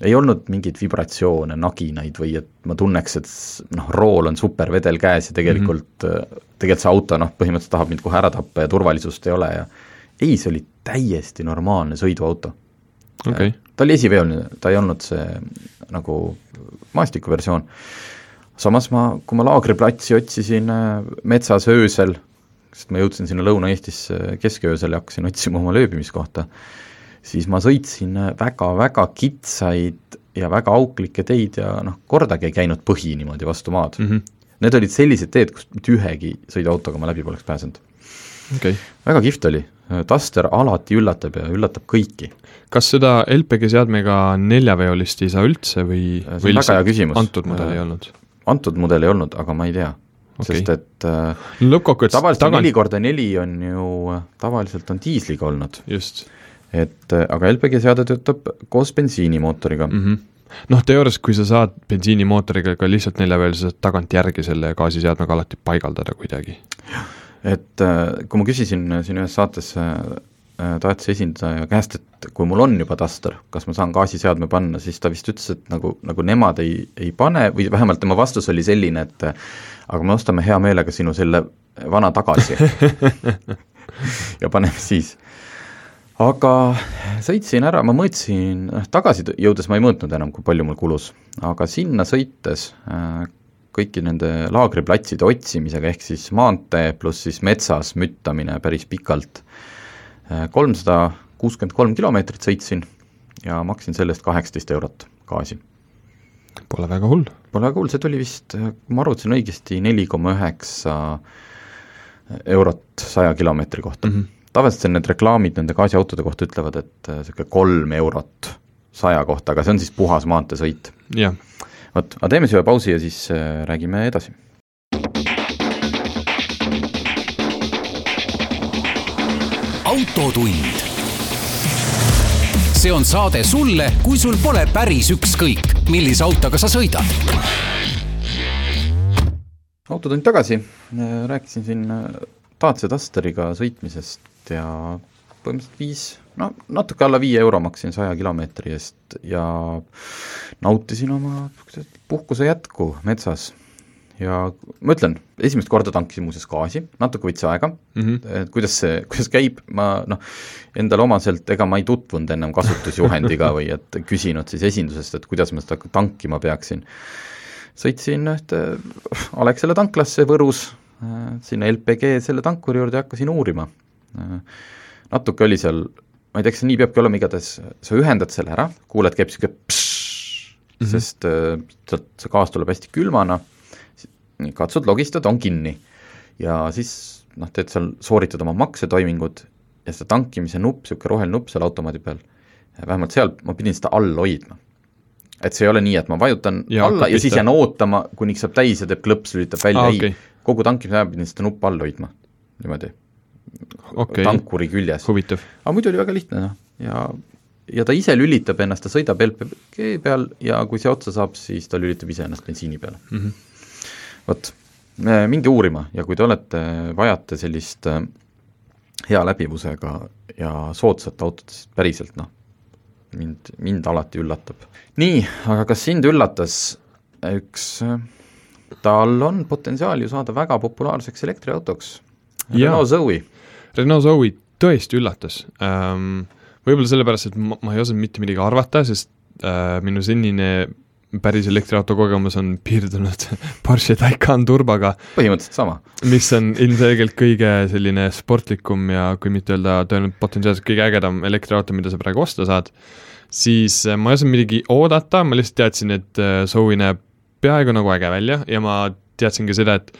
ei olnud mingeid vibratsioone, naginaid või et ma tunneks, et noh, rool on super vedel käes ja tegelikult mm, -hmm. tegelikult see auto noh, põhimõtteliselt tahab mind kohe ära tappa ja turvalisust ei ole ja ei, see oli täiesti normaalne sõiduauto okay.. ta oli esiveoline, ta ei olnud see nagu maastiku versioon. samas ma, kui ma laagriplatsi otsisin äh, metsas öösel, sest ma jõudsin sinna Lõuna-Eestisse kesköösel ja hakkasin otsima oma lööbimiskohta, siis ma sõitsin väga-väga kitsaid ja väga auklikke teid ja noh, kordagi ei käinud põhi niimoodi vastu maad mm. -hmm. Need olid sellised teed, kust mitte ühegi sõiduautoga ma läbi poleks pääsenud okay.. väga kihvt oli, Duster alati üllatab ja üllatab kõiki. kas seda LPG seadmega neljaveolist ei saa üldse või, või lihtsalt antud mudel ei olnud? antud mudel ei olnud, aga ma ei tea okay. sest et äh, lõppkokkuvõttes tavaliselt tagant... neli korda neli on ju, tavaliselt on diisliga olnud. just et äh, aga LPG seade töötab koos bensiinimootoriga mm. -hmm noh, teoorias, kui sa saad bensiinimootoriga ka lihtsalt neljaveolise, sa saad tagantjärgi selle gaasiseadmega alati paigaldada kuidagi. et äh, kui ma küsisin siin ühes saates Dacia esindaja käest, et kui mul on juba Duster, kas ma saan gaasiseadme panna, siis ta vist ütles, et nagu, nagu nemad ei, ei pane või vähemalt tema vastus oli selline, et aga me ostame hea meelega sinu selle vana tagasi ja paneme siis aga sõitsin ära, ma mõõtsin, noh tagasi jõudes ma ei mõõtnud enam, kui palju mul kulus, aga sinna sõites äh, kõiki nende laagriplatside otsimisega, ehk siis maantee pluss siis metsas müttamine päris pikalt. kolmsada kuuskümmend kolm kilomeetrit sõitsin ja maksin selle eest kaheksateist eurot gaasi. Pole väga hull. Pole väga hull, see tuli vist, kui ma arvutasin õigesti, neli koma üheksa eurot saja kilomeetri kohta mm. -hmm. Tavaliselt need reklaamid nende gaasiautode kohta ütlevad, et niisugune kolm eurot saja kohta, aga see on siis puhas maanteesõit. vot, aga teeme siis ühe pausi ja siis äh, räägime edasi. autotund. see on saade sulle, kui sul pole päris ükskõik, millise autoga sa sõidad. autotund tagasi, rääkisin siin Dacia Dusteriga sõitmisest ja põhimõtteliselt viis, no natuke alla viie euro maksin saja kilomeetri eest ja nautisin oma puhkuse jätku metsas. ja ma ütlen, esimest korda tankisin muuseas gaasi, natuke võttis aega mm, -hmm. et kuidas see, kuidas käib, ma noh, endale omaselt, ega ma ei tutvunud ennem kasutusjuhendiga või et küsinud siis esindusest, et kuidas ma seda tankima peaksin. sõitsin ühte Alexela tanklasse Võrus, sinna LPG selle tankuri juurde ja hakkasin uurima natuke oli seal, ma ei tea, kas see nii peabki olema, igatahes sa ühendad selle ära, kuuled, käib niisugune mm, -hmm. sest äh, sealt see gaas tuleb hästi külmana, katsud logistada, on kinni. ja siis noh, teed seal, sooritad oma maksetoimingud ja seda tankimise nupp, niisugune roheline nupp seal automaadi peal, vähemalt seal ma pidin seda all hoidma. et see ei ole nii, et ma vajutan ja, alla ja siis jään ootama, kuniks saab täis ja teeb klõps, lülitab välja ah,, ei okay., kogu tankimise ajal pidin seda nuppu all hoidma, niimoodi okay. tankuri küljes. aga muidu oli väga lihtne noh, ja ja ta ise lülitab ennast, ta sõidab LPG peal ja kui see otsa saab, siis ta lülitab ise ennast bensiini peale. Mm -hmm.. vot, minge uurima ja kui te olete, vajate sellist äh, hea läbivusega ja soodsat autot, siis päriselt noh, mind, mind alati üllatab. nii, aga kas sind üllatas üks, äh, tal on potentsiaal ju saada väga populaarseks elektriautoks, Renault Zoe Renault Zoe tõesti üllatas ähm,. võib-olla sellepärast, et ma, ma ei osanud mitte midagi arvata, sest äh, minu senine päris elektriauto kogemus on piirdunud Porsche Taycan turboga. põhimõtteliselt sama. mis on ilmselgelt kõige selline sportlikum ja kui mitte öelda tõenäoliselt potentsiaalselt kõige ägedam elektriauto, mida sa praegu osta saad, siis äh, ma ei osanud midagi oodata, ma lihtsalt teadsin, et äh, Zoe näeb peaaegu nagu äge välja ja ma teadsin ka seda, et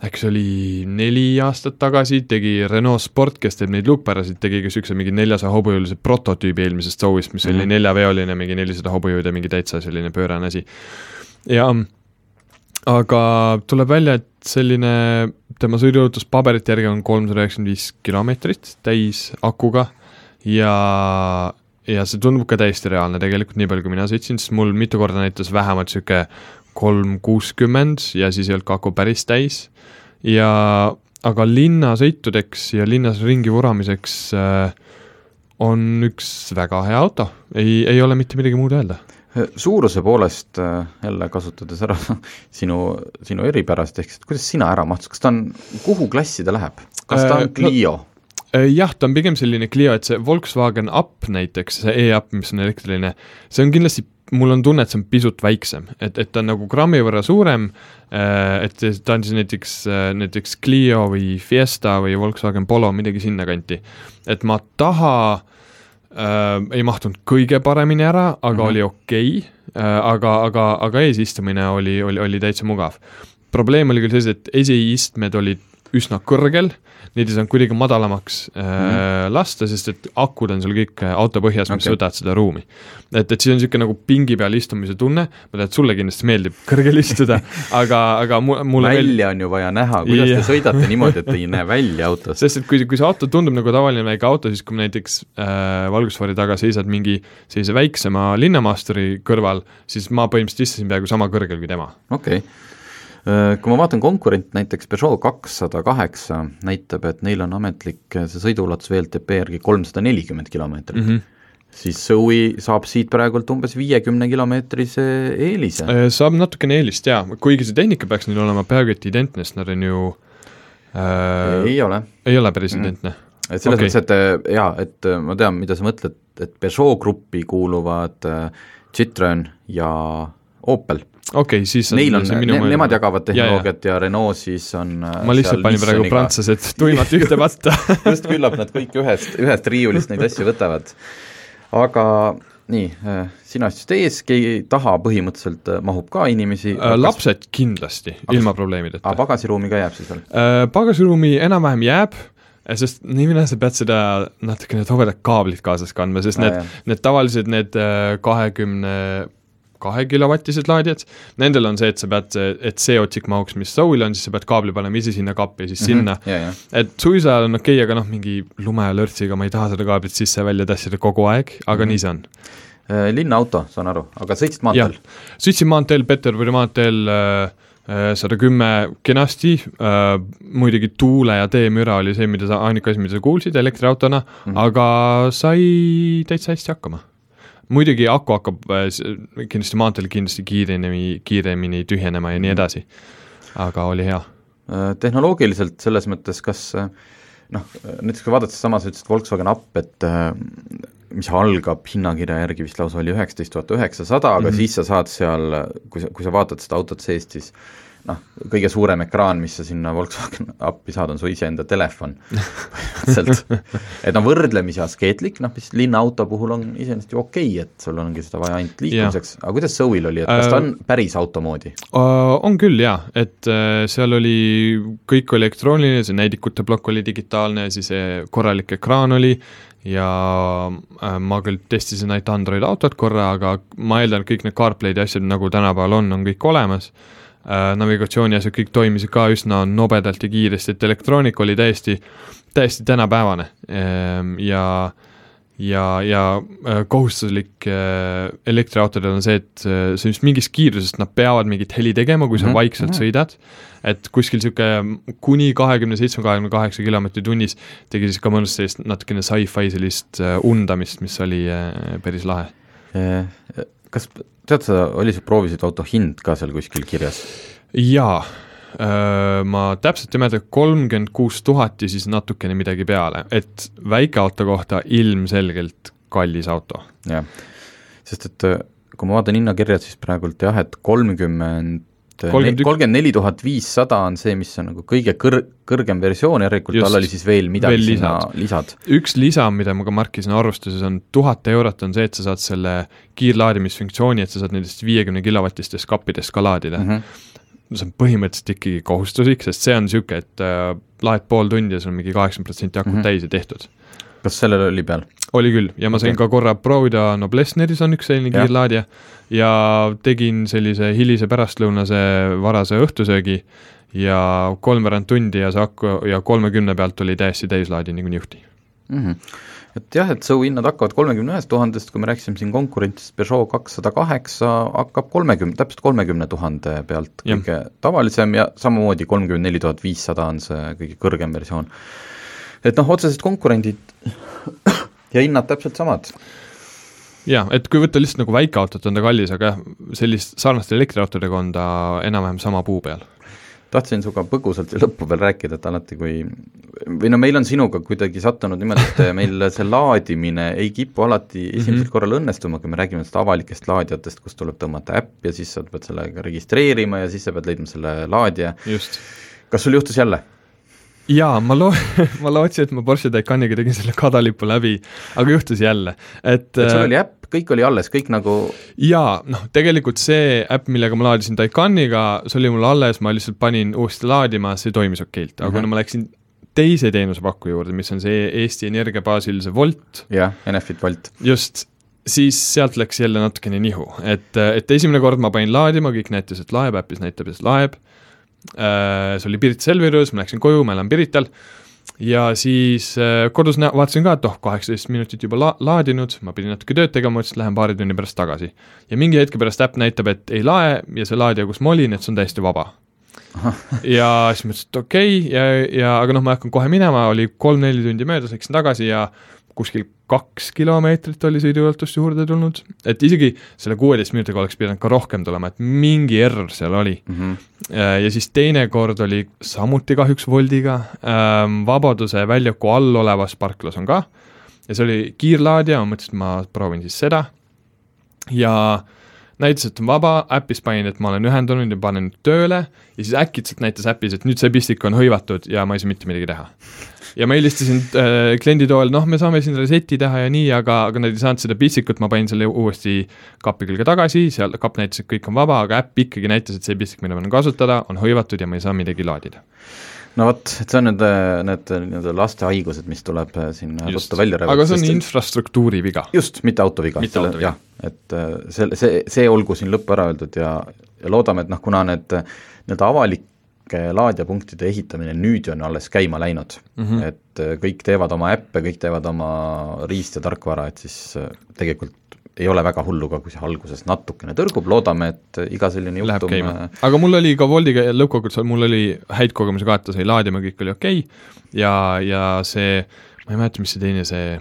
äkki see oli neli aastat tagasi, tegi Renault Sport, kes teeb neid luukpärasid, tegi ka niisuguse mingi neljasaja hobujõulise prototüübi eelmisest Zoe'ist, mis mm -hmm. oli mhm. neljaveoline, mingi nelisada hobujõudu ja mingi täitsa selline pöörane asi. ja aga tuleb välja, et selline tema sõiduohutus paberite järgi on kolmsada üheksakümmend viis kilomeetrit täis akuga ja ja see tundub ka täiesti reaalne tegelikult, nii palju kui mina sõitsin, sest mul mitu korda näitas vähemalt niisugune kolm kuuskümmend ja siis ei olnud ka aku päris täis ja aga linnasõitudeks ja linnas ringi vuramiseks äh, on üks väga hea auto, ei, ei ole mitte midagi muud öelda. suuruse poolest äh, jälle kasutades ära sinu, sinu eripärast, ehk siis kuidas sina ära mahtud, kas ta on, kuhu klassi ta läheb, kas ta on äh, Clio no,? Äh, jah, ta on pigem selline Clio, et see Volkswagen Up näiteks, see e-up, mis on elektriline, see on kindlasti mul on tunne, et see on pisut väiksem, et, et ta on nagu grammi võrra suurem, äh, et ta on siis näiteks, äh, näiteks Clio või Fiesta või Volkswagen Polo, midagi sinnakanti. et ma taha äh, ei mahtunud kõige paremini ära, aga mm -hmm. oli okei okay, äh,, aga, aga, aga eesistumine oli, oli, oli täitsa mugav. probleem oli küll selles, et esiistmed olid üsna kõrgel neid ei saanud kuidagi madalamaks äh, mm. lasta, sest et akud on sul kõik äh, auto põhjas, mis okay. võtavad seda ruumi. et, et siis on niisugune nagu pingi peal istumise tunne, ma tean, et sulle kindlasti meeldib kõrgel istuda, aga, aga mu-, mulle välja meeldib... on ju vaja näha, kuidas te sõidate niimoodi, et ei näe välja autos. sest et kui, kui see auto tundub nagu tavaline väike auto, siis kui näiteks äh, valgusfoori taga seisad mingi sellise väiksema linnamaasturi kõrval, siis ma põhimõtteliselt istusin peaaegu sama kõrgel kui tema. okei okay kui ma vaatan konkurent, näiteks Peugeot kakssada kaheksa näitab, et neil on ametlik see sõiduulatus VLTP järgi kolmsada nelikümmend kilomeetrit mm, -hmm. siis Zoe saab siit praegult umbes viiekümne kilomeetrise eelise. Äh, saab natukene eelist jaa, kuigi see tehnika peaks neil olema peaaegu et identne, sest nad on ju äh, ei ole. ei ole päris mm -hmm. identne? et selles okay. mõttes, et jaa, et ma tean, mida sa mõtled, et Peugeot gruppi kuuluvad Citroen ja Opel okei okay,, siis neil on, ne, maailma. nemad jagavad tehnoloogiat ja, ja. ja Renault siis on äh, ma lihtsalt panin praegu prantslased tuimalt ühte patta just, küllap nad kõik ühest, ühest riiulist neid asju võtavad. aga nii, äh, sina istud ees, keegi taha põhimõtteliselt äh, mahub ka inimesi äh,. lapsed kas... kindlasti Aga..., ilma probleemideta. aga pagasiruumi ka jääb siis veel äh,? pagasiruumi enam-vähem jääb sest niimoodi sa pead seda natukene tobedat kaablit kaasas kandma, sest ah, need, need tavalised, need kahekümne 20 kahekilovatised laadijad, nendel on see, et sa pead, et see otsik mahuks, mis Soul on, siis sa pead kaabli panema ise sinna kappi, siis mm -hmm. sinna yeah,. Yeah. et suisa on okei okay,, aga noh, mingi lume ja lörtsiga ma ei taha seda kaablit sisse-välja tassida kogu aeg, aga mm -hmm. nii see on äh, linnaauto, saan aru, aga sõitsid maanteel? sõitsin maanteel, Peterburi maanteel äh, äh, sada kümme kenasti, muidugi tuule ja teemüra oli see, mida sa, ainuke asi, mida sa kuulsid elektriautona mm, -hmm. aga sai täitsa hästi hakkama muidugi aku hakkab äh, kindlasti maanteel kindlasti kiiremini, kiiremini tühjenema ja nii mhm. edasi, aga oli hea. Äh, tehnoloogiliselt selles mõttes, kas äh, noh, näiteks kui vaadata sedasama, sa ütlesid Volkswagen Up, et mis algab hinnakirja järgi vist lausa oli üheksateist tuhat üheksasada, aga mm -hmm. siis sa saad seal, kui sa, kui sa vaatad seda autot seest, siis noh, kõige suurem ekraan, mis sa sinna Volkswagen appi saad, on su iseenda telefon. Põhimõtteliselt. et no võrdlemisi askeetlik, noh mis linnaauto puhul on iseenesest ju okei okay,, et sul ongi seda vaja ainult liikumiseks, aga kuidas Zoe'l oli, et kas ta on äh, päris auto moodi? Uh,? On küll jaa, et uh, seal oli, kõik oli elektrooniline, see näidikute plokk oli digitaalne, siis korralik ekraan oli. Ja ma küll testisin ainult Android autot korra, aga ma eeldan, et kõik need CarPlay'd ja asjad, nagu tänapäeval on, on kõik olemas navigatsiooni asjad kõik toimisid ka üsna nobedalt ja kiiresti, et elektroonika oli täiesti, täiesti tänapäevane ehm, ja ja, ja äh, kohustuslik äh, elektriautodel on see, et see just mingist kiirusest nad peavad mingit heli tegema, kui sa mm -hmm. vaikselt mhm. sõidad, et kuskil niisugune kuni kahekümne seitsme, kahekümne kaheksa kilomeetri tunnis tegi siis ka mõnus sellist natukene sci-fi sellist undamist, mis oli päris lahe. Kas tead sa, oli see proovisid auto hind ka seal kuskil kirjas? jaa, ma täpselt ei mäleta, kolmkümmend kuus tuhat ja siis natukene midagi peale, et väikeauto kohta ilmselgelt kallis auto. jah, sest et kui ma vaatan hinnakirjad, siis praegult jah, et kolmkümmend kolmkümmend neli tuhat viissada on see, mis on nagu kõige kõr-, kõrgem versioon, järelikult tal oli siis veel midagi veel sinna lisad. üks lisa, mida ma ka markisin arvustuses, on tuhat eurot on see, et sa saad selle kiirlaadimisfunktsiooni, et sa saad nendest viiekümne kilovatistest kappidest ka laadida mm. -hmm. see on põhimõtteliselt ikkagi kohustuslik, sest see on niisugune, et äh, laed pool tundi ja sul on mingi kaheksakümmend protsenti akut mm -hmm. täis ja tehtud. Kas sellel oli peal? oli küll ja ma okay. sain ka korra proovida, no Blessneris on üks selline kiirlaadija ja tegin sellise hilise pärastlõunase varase õhtusöögi ja kolmveerand tundi ja see aku ja kolmekümne pealt oli täiesti täislaadi nagu niuhti mm. -hmm. et jah, et Zoe hinnad hakkavad kolmekümne ühest tuhandest, kui me rääkisime siin konkurentist, Peugeot kakssada kaheksa hakkab kolmekümne, täpselt kolmekümne tuhande pealt kõige ja. tavalisem ja samamoodi kolmkümmend neli tuhat viissada on see kõige kõrgem versioon. Et noh, otsesed konkurendid ja hinnad täpselt samad jaa, et kui võtta lihtsalt nagu väikeautot, on ta kallis, aga jah, sellist sarnaste elektriautodega on ta enam-vähem sama puu peal. tahtsin sinuga põgusalt lõppu veel rääkida, et alati kui või no meil on sinuga kuidagi sattunud niimoodi, et meil see laadimine ei kipu alati esimesel mm -hmm. korral õnnestuma, kui me räägime nendest avalikest laadijatest, kus tuleb tõmmata äpp ja siis sa pead sellega registreerima ja siis sa pead leidma selle laadija. kas sul juhtus jälle? Jaa, ma loo-, ma lootsin, et ma Porsche Taycaniga tegin selle kadalipu läbi, aga juhtus jälle, et et sul oli äpp, kõik oli alles, kõik nagu jaa, noh, tegelikult see äpp, millega ma laadisin Taycaniga, see oli mul alles, ma lihtsalt panin uuesti laadima, see toimis okeilt, aga mm -hmm. kuna ma läksin teise teenusepakkuja juurde, mis on see Eesti Energia baasil see Volt. jah, Enefit Volt. just, siis sealt läks jälle natukene nihu, et, et esimene kord ma panin laadima, kõik näitas, et laeb, äpis näitab, et laeb Äh, see oli Pirita Selverus, ma läksin koju, ma elan Pirital, ja siis äh, kodus nä-, vaatasin ka, et oh, kaheksateist minutit juba la-, laadinud, ma pidin natuke tööd tegema, mõtlesin, et lähen paari tunni pärast tagasi. ja mingi hetke pärast äpp näitab, et ei lae ja see laadija, kus ma olin, et see on täiesti vaba ja siis ma ütlesin, et okei okay, ja, ja aga noh, ma hakkan kohe minema, oli kolm-neli tundi möödas, läksin tagasi ja kuskil kaks kilomeetrit oli sõiduulatust juurde tulnud, et isegi selle kuueteist minutiga oleks pidanud ka rohkem tulema, et mingi error seal oli mm. -hmm. ja siis teine kord oli samuti kahjuks Woldiga, ähm, Vabaduse väljaku all olevas parklas on ka, ja see oli kiirlaadija, ma mõtlesin, et ma proovin siis seda, ja näitas, et on vaba, äpis panin, et ma olen ühendunud ja panen tööle ja siis äkitselt näitas äpis, et nüüd see pistik on hõivatud ja ma ei saa mitte midagi teha. Ja ma helistasin äh, kliendi toel, noh, me saame siin reset'i teha ja nii, aga, aga nad ei saanud seda pistikut, ma panin selle uuesti kapi külge tagasi, seal kapp näitas, et kõik on vaba, aga äpp ikkagi näitas, et see pistik, mida ma tahan kasutada, on hõivatud ja ma ei saa midagi laadida no vot, et see on need, need nii-öelda laste haigused, mis tuleb äh, siin ruttu välja rebida. aga see on sest... infrastruktuuri viga. just, mitte auto viga. jah, et äh, selle, see, see olgu siin lõppu ära öeldud ja, ja loodame, et noh, kuna need nii-öelda avalike laadijapunktide ehitamine nüüd on alles käima läinud mm, -hmm. et äh, kõik teevad oma äppe, kõik teevad oma riist- ja tarkvara, et siis tegelikult ei ole väga hullu ka, kui see alguses natukene tõrgub, loodame, et iga selline juhtum äh, aga mul oli ka Woldiga lõppkokkuvõttes, mul oli häid kogemusi ka, et ta sai laadima, kõik oli okei okay. ja, ja see, ma ei mäleta, mis see teine, see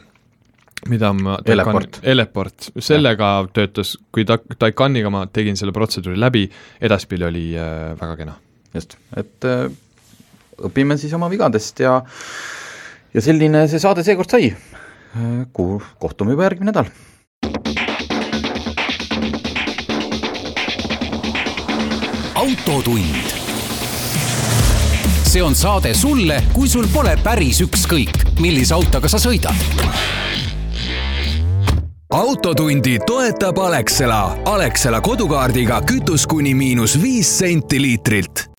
mida ma Eleport, Eleport, sellega ja. töötas, kui ta, Taikaniga ma tegin selle protseduuri läbi, edaspidi oli äh, väga kena. Just, et äh, õpime siis oma vigadest ja ja selline see saade seekord sai. Äh, kuhu, kohtume juba järgmine nädal autotund. see on saade sulle, kui sul pole päris ükskõik, millise autoga sa sõidad. autotundi toetab Alexela. Alexela kodukaardiga kütus kuni miinus viis senti liitrilt